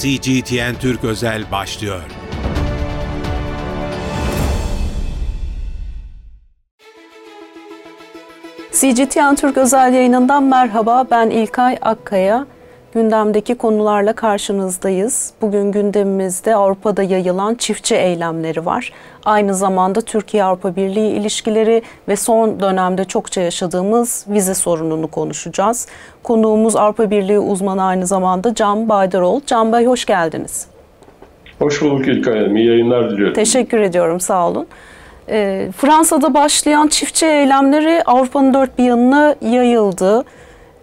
CGTN Türk Özel başlıyor. CGTN Türk özel yayınından merhaba. Ben İlkay Akkaya. Gündemdeki konularla karşınızdayız. Bugün gündemimizde Avrupa'da yayılan çiftçi eylemleri var. Aynı zamanda Türkiye-Avrupa Birliği ilişkileri ve son dönemde çokça yaşadığımız vize sorununu konuşacağız. Konuğumuz Avrupa Birliği uzmanı aynı zamanda Can Baydaroğlu. Can Bey hoş geldiniz. Hoş bulduk İlkay Hanım. İyi yayınlar diliyorum. Teşekkür ediyorum. Sağ olun. E, Fransa'da başlayan çiftçi eylemleri Avrupa'nın dört bir yanına yayıldı.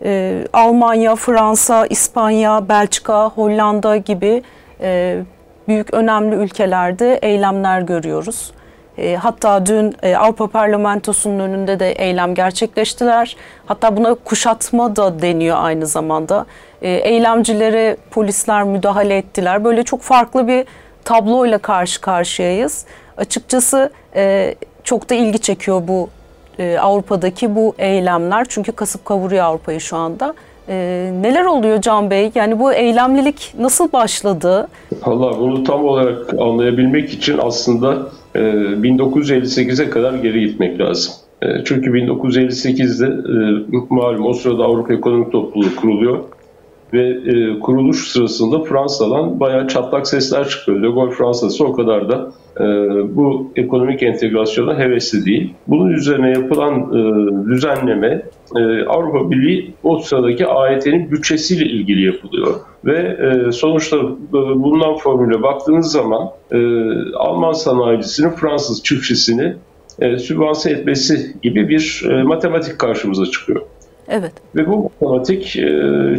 E, Almanya, Fransa, İspanya, Belçika, Hollanda gibi e, büyük önemli ülkelerde eylemler görüyoruz. E, hatta dün e, Avrupa Parlamentosu'nun önünde de eylem gerçekleştiler. Hatta buna kuşatma da deniyor aynı zamanda. E, eylemcilere polisler müdahale ettiler. Böyle çok farklı bir tabloyla karşı karşıyayız. Açıkçası e, çok da ilgi çekiyor bu e, Avrupa'daki bu eylemler. Çünkü kasıp kavuruyor Avrupa'yı şu anda. E, neler oluyor Can Bey? Yani bu eylemlilik nasıl başladı? Valla bunu tam olarak anlayabilmek için aslında e, 1958'e kadar geri gitmek lazım. E, çünkü 1958'de e, malum o sırada Avrupa Ekonomik Topluluğu kuruluyor ve e, kuruluş sırasında Fransa'dan bayağı çatlak sesler çıkıyor. De Gaulle Fransa'sı o kadar da bu ekonomik entegrasyona hevesli değil. Bunun üzerine yapılan e, düzenleme e, Avrupa Birliği o sıradaki AYT'nin bütçesiyle ilgili yapılıyor. Ve e, sonuçta bundan formüle baktığınız zaman Alman sanayicisinin Fransız çiftçisini sübvanse etmesi gibi bir matematik karşımıza çıkıyor. Evet. Ve bu matematik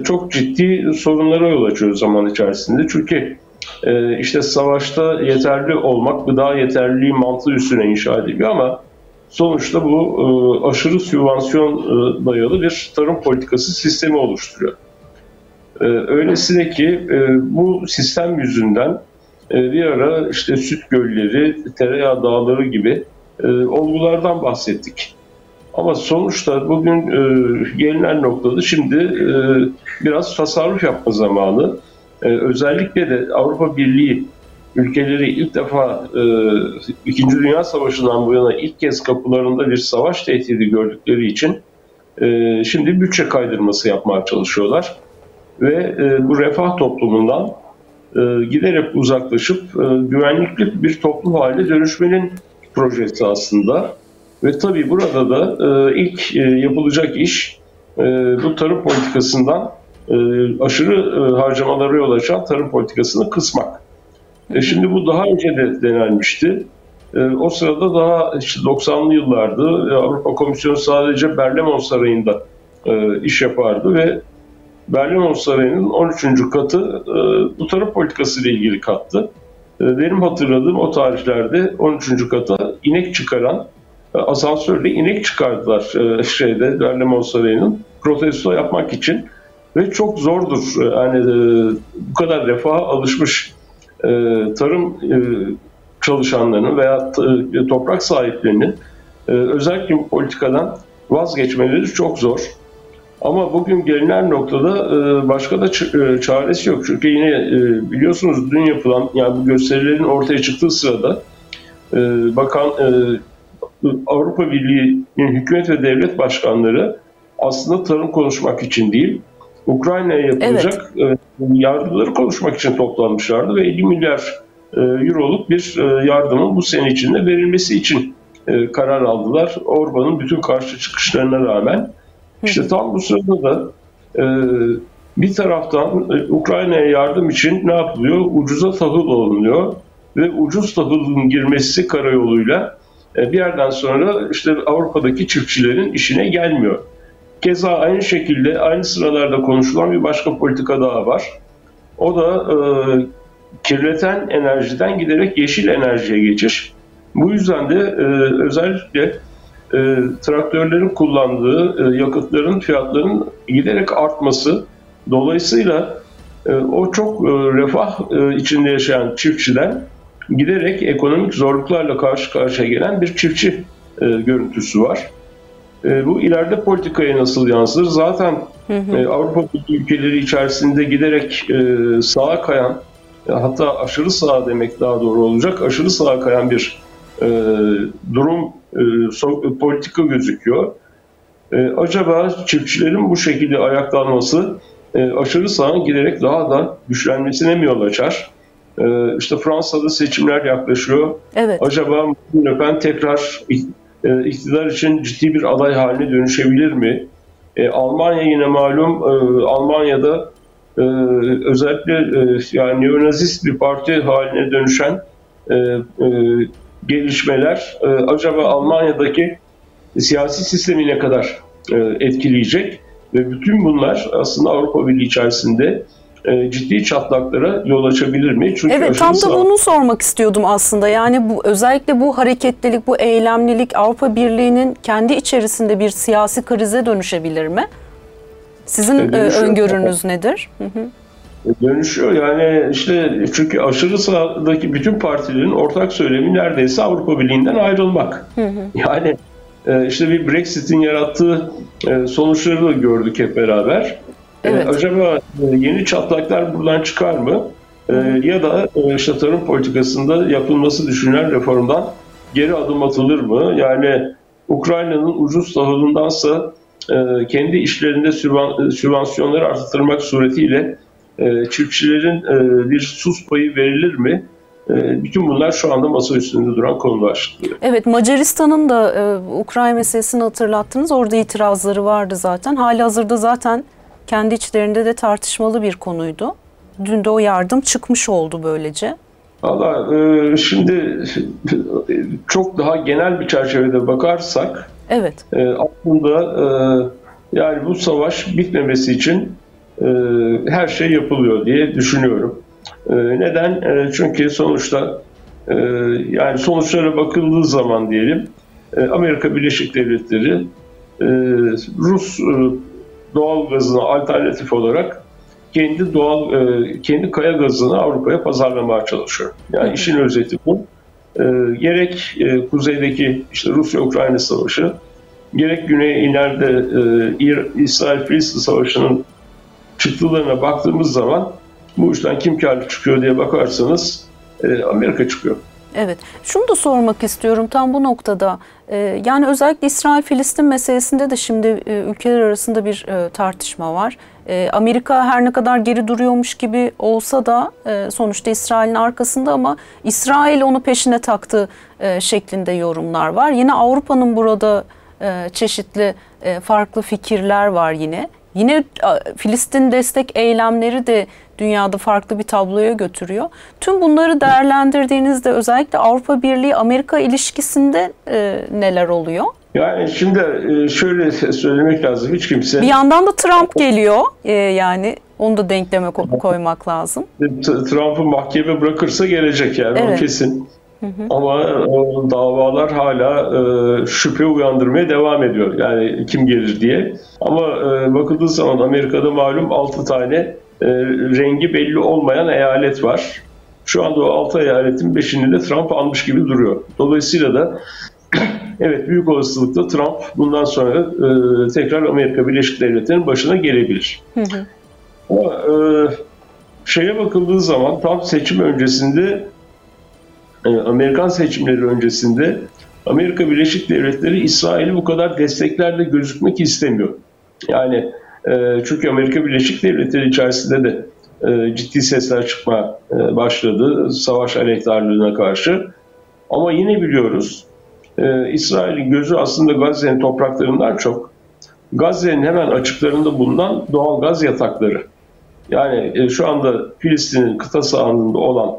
çok ciddi sorunlara yol açıyor zaman içerisinde. Çünkü e, işte savaşta yeterli olmak gıda yeterliliği mantığı üstüne inşa ediliyor ama sonuçta bu e, aşırı sübvansiyon dayalı bir tarım politikası sistemi oluşturuyor. Öylesine ki bu sistem yüzünden bir ara işte süt gölleri, tereyağı dağları gibi olgulardan bahsettik. Ama sonuçta bugün e, gelinen noktada şimdi e, biraz tasarruf yapma zamanı. E, özellikle de Avrupa Birliği ülkeleri ilk defa e, İkinci Dünya Savaşı'ndan bu yana ilk kez kapılarında bir savaş tehdidi gördükleri için e, şimdi bütçe kaydırması yapmaya çalışıyorlar. Ve e, bu refah toplumundan giderek uzaklaşıp güvenlikli bir toplum haline dönüşmenin projesi aslında. Ve tabii burada da ilk yapılacak iş bu tarım politikasından e, aşırı e, harcamalara yol açan tarım politikasını kısmak. E, şimdi bu daha önce de denenmişti. E, o sırada daha işte 90'lı yıllardı. E, Avrupa Komisyonu sadece Berlemon Sarayı'nda e, iş yapardı ve Berlemon Sarayı'nın 13. katı e, bu tarım politikası ile ilgili kattı. E, benim hatırladığım o tarihlerde 13. kata inek çıkaran e, asansörle inek çıkardılar e, şeyde Berlemon Sarayı'nın protesto yapmak için ve çok zordur yani e, bu kadar refaha alışmış tarım çalışanlarının veya toprak sahiplerinin özellikle bu politikadan vazgeçmeleri çok zor. Ama bugün gelinen noktada başka da çaresi yok. Çünkü yine biliyorsunuz dün yapılan yani bu gösterilerin ortaya çıktığı sırada bakan Avrupa Birliği'nin hükümet ve devlet başkanları aslında tarım konuşmak için değil, Ukrayna'ya yapılacak evet. E, yardımları konuşmak için toplanmışlardı ve 50 milyar e, euroluk bir e, yardımın bu sene içinde verilmesi için karar aldılar. Orban'ın bütün karşı çıkışlarına rağmen. İşte tam bu sırada da bir taraftan Ukrayna'ya yardım için ne yapılıyor? Ucuza tahıl alınıyor ve ucuz tahılın girmesi karayoluyla e, bir yerden sonra işte Avrupa'daki çiftçilerin işine gelmiyor. Keza aynı şekilde aynı sıralarda konuşulan bir başka politika daha var. O da e, kirleten enerjiden giderek yeşil enerjiye geçiş. Bu yüzden de e, özellikle e, traktörlerin kullandığı e, yakıtların fiyatlarının giderek artması dolayısıyla e, o çok e, refah e, içinde yaşayan çiftçiden giderek ekonomik zorluklarla karşı karşıya gelen bir çiftçi e, görüntüsü var. E, bu ileride politikaya nasıl yansır? Zaten e, Avrupa ülkeleri içerisinde giderek e, sağa kayan, hatta aşırı sağa demek daha doğru olacak, aşırı sağa kayan bir e, durum, e, so, politika gözüküyor. E, acaba çiftçilerin bu şekilde ayaklanması e, aşırı sağın giderek daha da güçlenmesine mi yol açar? E, işte Fransa'da seçimler yaklaşıyor. Evet. Acaba Le Pen tekrar e, iktidar için ciddi bir aday haline dönüşebilir mi? E, Almanya yine malum e, Almanya'da e, özellikle e, yani neonazist bir parti haline dönüşen e, e, gelişmeler e, acaba Almanya'daki siyasi sistemi ne kadar e, etkileyecek ve bütün bunlar aslında Avrupa Birliği içerisinde ciddi çatlaklara yol açabilir mi? Çünkü evet tam da bunu sormak istiyordum aslında. Yani bu özellikle bu hareketlilik, bu eylemlilik Avrupa Birliği'nin kendi içerisinde bir siyasi krize dönüşebilir mi? Sizin e, öngörünüz nedir? Hı hı. E, dönüşüyor yani işte çünkü aşırı sağdaki bütün partilerin ortak söylemi neredeyse Avrupa Birliği'nden ayrılmak. Hı hı. Yani e, işte bir Brexit'in yarattığı sonuçları da gördük hep beraber. Evet. acaba yeni çatlaklar buradan çıkar mı? ya da işte tarım politikasında yapılması düşünülen reformdan geri adım atılır mı? Yani Ukrayna'nın ucuz tahılındansa e, kendi işlerinde sübvan, sübvansiyonları arttırmak suretiyle e, çiftçilerin e, bir sus payı verilir mi? E, bütün bunlar şu anda masa üstünde duran konu başlıkları. Evet Macaristan'ın da e, Ukrayna meselesini hatırlattınız. Orada itirazları vardı zaten. Hali hazırda zaten kendi içlerinde de tartışmalı bir konuydu. Dün de o yardım çıkmış oldu böylece. Valla e, şimdi çok daha genel bir çerçevede bakarsak Evet. E, aslında e, yani bu savaş bitmemesi için e, her şey yapılıyor diye düşünüyorum. E, neden? E, çünkü sonuçta e, yani sonuçlara bakıldığı zaman diyelim e, Amerika Birleşik Devletleri e, Rus e, doğal gazına alternatif olarak kendi doğal e, kendi kaya gazını Avrupa'ya pazarlamaya çalışıyor. Yani işin özeti bu. E, gerek e, kuzeydeki işte Rusya-Ukrayna savaşı, gerek güney ileride e, İsrail-Filistin savaşının çıktılarına baktığımız zaman bu işten kim karlı çıkıyor diye bakarsanız e, Amerika çıkıyor. Evet. Şunu da sormak istiyorum tam bu noktada. Ee, yani özellikle İsrail-Filistin meselesinde de şimdi e, ülkeler arasında bir e, tartışma var. E, Amerika her ne kadar geri duruyormuş gibi olsa da e, sonuçta İsrail'in arkasında ama İsrail onu peşine taktı şeklinde yorumlar var. Yine Avrupa'nın burada çeşitli farklı fikirler var yine. Yine Filistin destek eylemleri de dünyada farklı bir tabloya götürüyor. Tüm bunları değerlendirdiğinizde özellikle Avrupa Birliği Amerika ilişkisinde e, neler oluyor? Yani şimdi e, şöyle söylemek lazım hiç kimse... Bir yandan da Trump geliyor e, yani onu da denkleme koymak lazım. Trump'ı mahkeme bırakırsa gelecek yani evet. o kesin. Hı hı. Ama o davalar hala e, şüphe uyandırmaya devam ediyor. Yani kim gelir diye. Ama e, bakıldığı zaman Amerika'da malum 6 tane e, rengi belli olmayan eyalet var. Şu anda o 6 eyaletin 5'ini de Trump almış gibi duruyor. Dolayısıyla da evet büyük olasılıkla Trump bundan sonra e, tekrar Amerika Birleşik Devletleri'nin başına gelebilir. Hı hı. Ama e, şeye bakıldığı zaman tam seçim öncesinde e, Amerikan seçimleri öncesinde Amerika Birleşik Devletleri İsrail'i bu kadar desteklerle gözükmek istemiyor. Yani çünkü Amerika Birleşik Devletleri içerisinde de e, ciddi sesler çıkma başladı savaş aleyhtarlığına karşı. Ama yine biliyoruz İsrail'in gözü aslında Gazze'nin topraklarından çok Gazze'nin hemen açıklarında bulunan doğal gaz yatakları. Yani şu anda Filistin'in kıta sahanında olan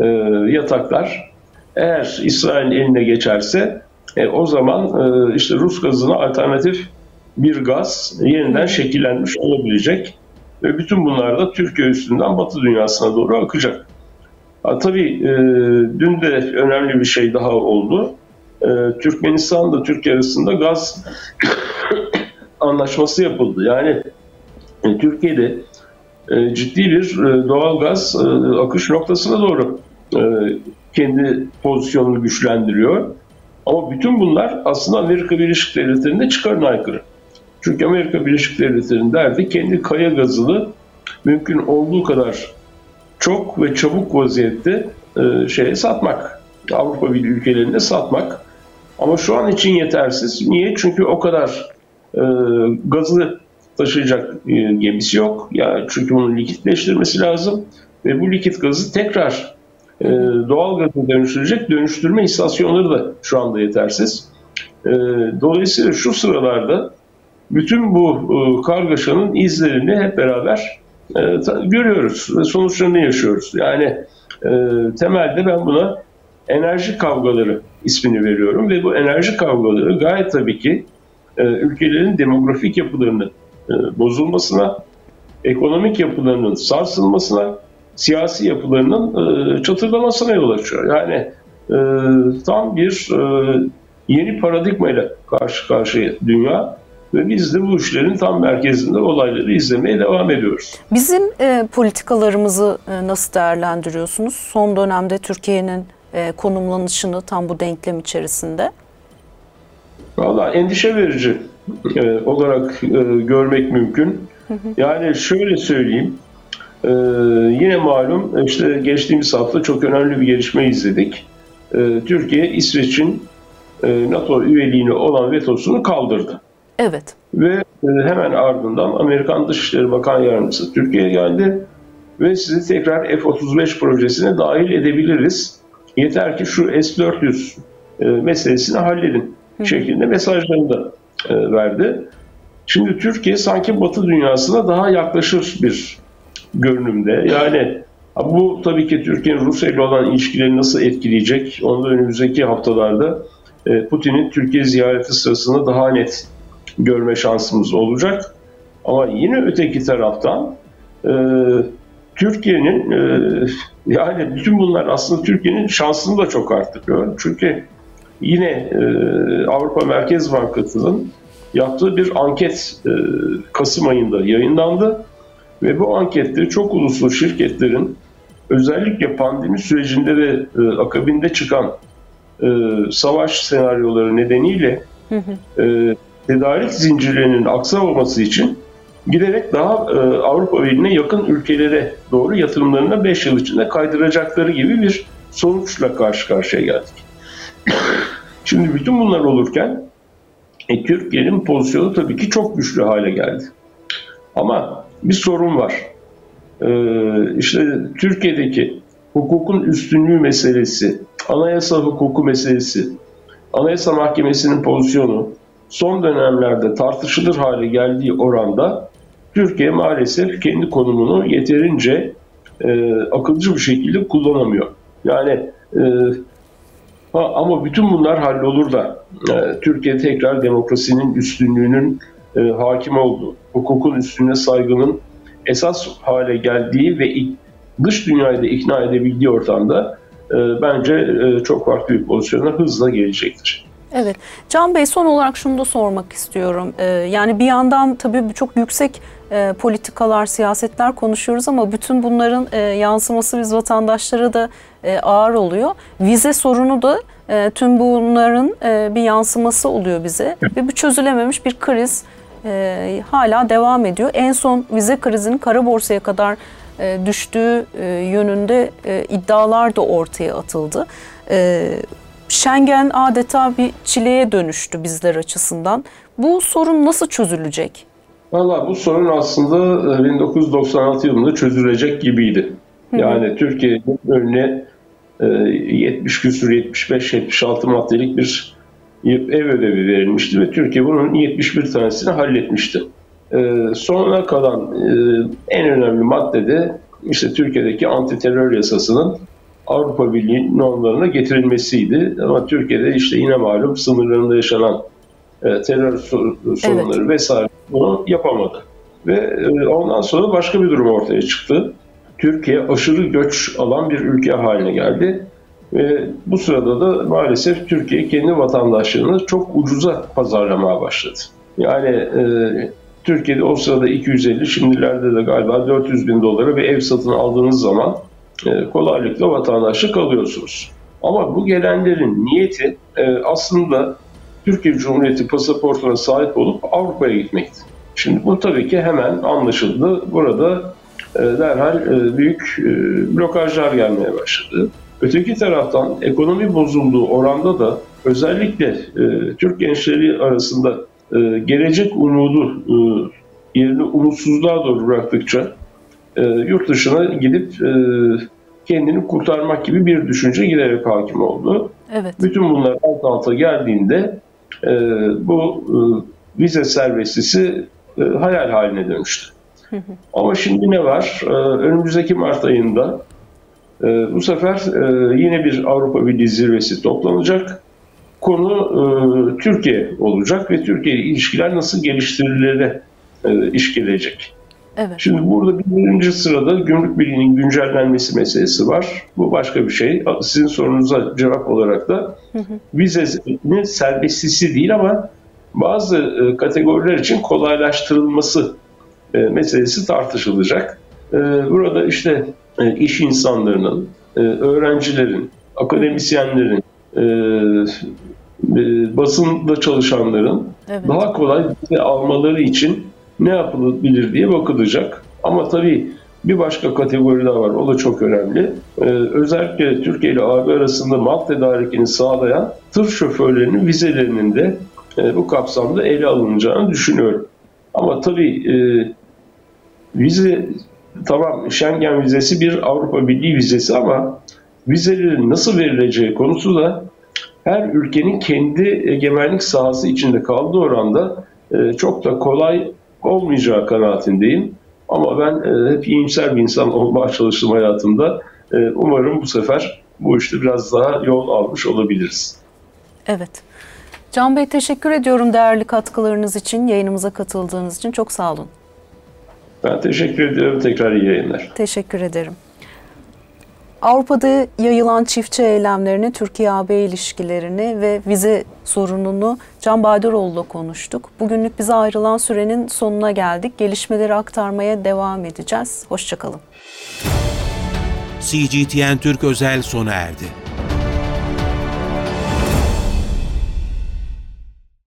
e, yataklar eğer İsrail'in eline geçerse e, o zaman e, işte Rus gazına alternatif bir gaz yeniden şekillenmiş olabilecek ve bütün bunlar da Türkiye üstünden Batı dünyasına doğru akacak. Ha, tabii e, dün de önemli bir şey daha oldu. E, Türkmenistan da Türkiye arasında gaz anlaşması yapıldı. Yani e, Türkiye'de e, ciddi bir e, doğal gaz e, akış noktasına doğru kendi pozisyonunu güçlendiriyor. Ama bütün bunlar aslında Amerika Birleşik Devletleri'nde çıkarına aykırı. Çünkü Amerika Birleşik Devletleri'nin derdi kendi kaya gazını mümkün olduğu kadar çok ve çabuk vaziyette e, şeye satmak. Avrupa Birliği ülkelerinde satmak. Ama şu an için yetersiz. Niye? Çünkü o kadar e, gazı taşıyacak e, gemisi yok. Ya çünkü bunu likitleştirmesi lazım ve bu likit gazı tekrar e, doğal gaza dönüştürecek dönüştürme istasyonları da şu anda yetersiz. E, dolayısıyla şu sıralarda bütün bu e, kargaşanın izlerini hep beraber e, görüyoruz ve sonuçlarını yaşıyoruz. Yani e, temelde ben buna enerji kavgaları ismini veriyorum ve bu enerji kavgaları gayet tabii ki ülkelerin demografik yapılarının bozulmasına, ekonomik yapılarının sarsılmasına, siyasi yapılarının çatırdamasına yol açıyor. Yani tam bir yeni paradigmayla karşı karşıya dünya ve biz de bu işlerin tam merkezinde olayları izlemeye devam ediyoruz. Bizim e, politikalarımızı e, nasıl değerlendiriyorsunuz? Son dönemde Türkiye'nin e, konumlanışını tam bu denklem içerisinde. Valla endişe verici e, olarak e, görmek mümkün. Yani şöyle söyleyeyim. E, yine malum işte geçtiğimiz hafta çok önemli bir gelişme izledik. E, Türkiye İsveç'in e, NATO üyeliğine olan vetosunu kaldırdı. Evet. Ve e, hemen ardından Amerikan Dışişleri Bakan Yardımcısı Türkiye'ye geldi ve sizi tekrar F-35 projesine dahil edebiliriz. Yeter ki şu S-400 e, meselesini halledin şeklinde mesajlarını da e, verdi. Şimdi Türkiye sanki Batı dünyasına daha yaklaşır bir görünümde. Yani bu tabii ki Türkiye'nin Rusya ile olan ilişkileri nasıl etkileyecek? Onu da önümüzdeki haftalarda Putin'in Türkiye ziyareti sırasında daha net görme şansımız olacak. Ama yine öteki taraftan e, Türkiye'nin e, yani bütün bunlar aslında Türkiye'nin şansını da çok arttırıyor. Çünkü yine e, Avrupa Merkez Bankası'nın yaptığı bir anket e, Kasım ayında yayınlandı ve bu ankette çok uluslu şirketlerin özellikle pandemi sürecinde ve e, akabinde çıkan e, savaş senaryoları nedeniyle e, tedarik zincirlerinin aksamaması için giderek daha e, Avrupa Birliği'ne yakın ülkelere doğru yatırımlarına 5 yıl içinde kaydıracakları gibi bir sonuçla karşı karşıya geldik. Şimdi bütün bunlar olurken e, Türkiye'nin pozisyonu tabii ki çok güçlü hale geldi. Ama bir sorun var. E, işte Türkiye'deki hukukun üstünlüğü meselesi, anayasa hukuku meselesi, anayasa mahkemesinin pozisyonu, son dönemlerde tartışılır hale geldiği oranda Türkiye maalesef kendi konumunu yeterince e, akılcı bir şekilde kullanamıyor. Yani e, ha, ama bütün bunlar hallolur da e, Türkiye tekrar demokrasinin üstünlüğünün e, hakim olduğu, hukukun üstüne saygının esas hale geldiği ve dış dünyayı da ikna edebildiği ortamda e, bence e, çok farklı bir pozisyona hızla gelecektir. Evet. Can Bey son olarak şunu da sormak istiyorum. Ee, yani bir yandan tabii çok yüksek e, politikalar, siyasetler konuşuyoruz ama bütün bunların e, yansıması biz vatandaşlara da e, ağır oluyor. Vize sorunu da e, tüm bunların e, bir yansıması oluyor bize. Ve bu çözülememiş bir kriz e, hala devam ediyor. En son vize krizinin kara borsaya kadar e, düştüğü e, yönünde e, iddialar da ortaya atıldı. E, Schengen adeta bir çileye dönüştü bizler açısından. Bu sorun nasıl çözülecek? Valla bu sorun aslında 1996 yılında çözülecek gibiydi. Yani Türkiye'nin önüne 70 küsur 75-76 maddelik bir ev ödevi verilmişti ve Türkiye bunun 71 tanesini halletmişti. Sonra kalan en önemli madde de işte Türkiye'deki anti terör yasasının Avrupa Birliği normlarına getirilmesiydi. Ama Türkiye'de işte yine malum sınırlarında yaşanan e, terör sorunları evet. vesaire bunu yapamadı. Ve e, ondan sonra başka bir durum ortaya çıktı. Türkiye aşırı göç alan bir ülke haline geldi. Ve bu sırada da maalesef Türkiye kendi vatandaşlarını çok ucuza pazarlamaya başladı. Yani e, Türkiye'de o sırada 250, şimdilerde de galiba 400 bin dolara bir ev satın aldığınız zaman kolaylıkla vatandaşlık alıyorsunuz. Ama bu gelenlerin niyeti e, aslında Türkiye Cumhuriyeti pasaportuna sahip olup Avrupa'ya gitmekti. Şimdi bu tabii ki hemen anlaşıldı. Burada e, derhal e, büyük e, blokajlar gelmeye başladı. Öteki taraftan ekonomi bozulduğu oranda da özellikle e, Türk gençleri arasında e, gelecek umudu e, yerini umutsuzluğa doğru bıraktıkça e, yurt dışına gidip e, kendini kurtarmak gibi bir düşünce giderek hakim oldu. Evet. Bütün bunlar alt alta geldiğinde e, bu e, vize serbestisi e, hayal haline dönüştü. Ama şimdi ne var? E, önümüzdeki Mart ayında e, bu sefer e, yine bir Avrupa Birliği zirvesi toplanacak. Konu e, Türkiye olacak ve Türkiye ile ilişkiler nasıl geliştirilir e, iş gelecek. Evet. Şimdi burada birinci sırada gümrük birliğinin güncellenmesi meselesi var. Bu başka bir şey. Sizin sorunuza cevap olarak da vizenin serbestlisi değil ama bazı e, kategoriler için kolaylaştırılması e, meselesi tartışılacak. E, Burada işte iş insanlarının, öğrencilerin, akademisyenlerin, basında çalışanların Evet. daha kolay vize almaları için ne yapılabilir diye bakılacak. Ama tabii bir başka kategori daha var. O da çok önemli. Ee, özellikle Türkiye ile AB arasında mal tedarikini sağlayan tır şoförlerinin vizelerinin de e, bu kapsamda ele alınacağını düşünüyorum. Ama tabii e, vize tamam Schengen vizesi bir Avrupa Birliği vizesi ama vizelerin nasıl verileceği konusu da her ülkenin kendi egemenlik sahası içinde kaldığı oranda e, çok da kolay olmayacağı kanaatindeyim. Ama ben e, hep iyimser bir insan olmaya çalıştım hayatımda. E, umarım bu sefer bu işte biraz daha yol almış olabiliriz. Evet. Can Bey teşekkür ediyorum değerli katkılarınız için, yayınımıza katıldığınız için. Çok sağ olun. Ben teşekkür ediyorum. Tekrar iyi yayınlar. Teşekkür ederim. Avrupa'da yayılan çiftçi eylemlerini, Türkiye-AB ilişkilerini ve vize sorununu Can Badiroğlu'yla konuştuk. Bugünlük bize ayrılan sürenin sonuna geldik. Gelişmeleri aktarmaya devam edeceğiz. Hoşçakalın. CGTN Türk özel sona erdi.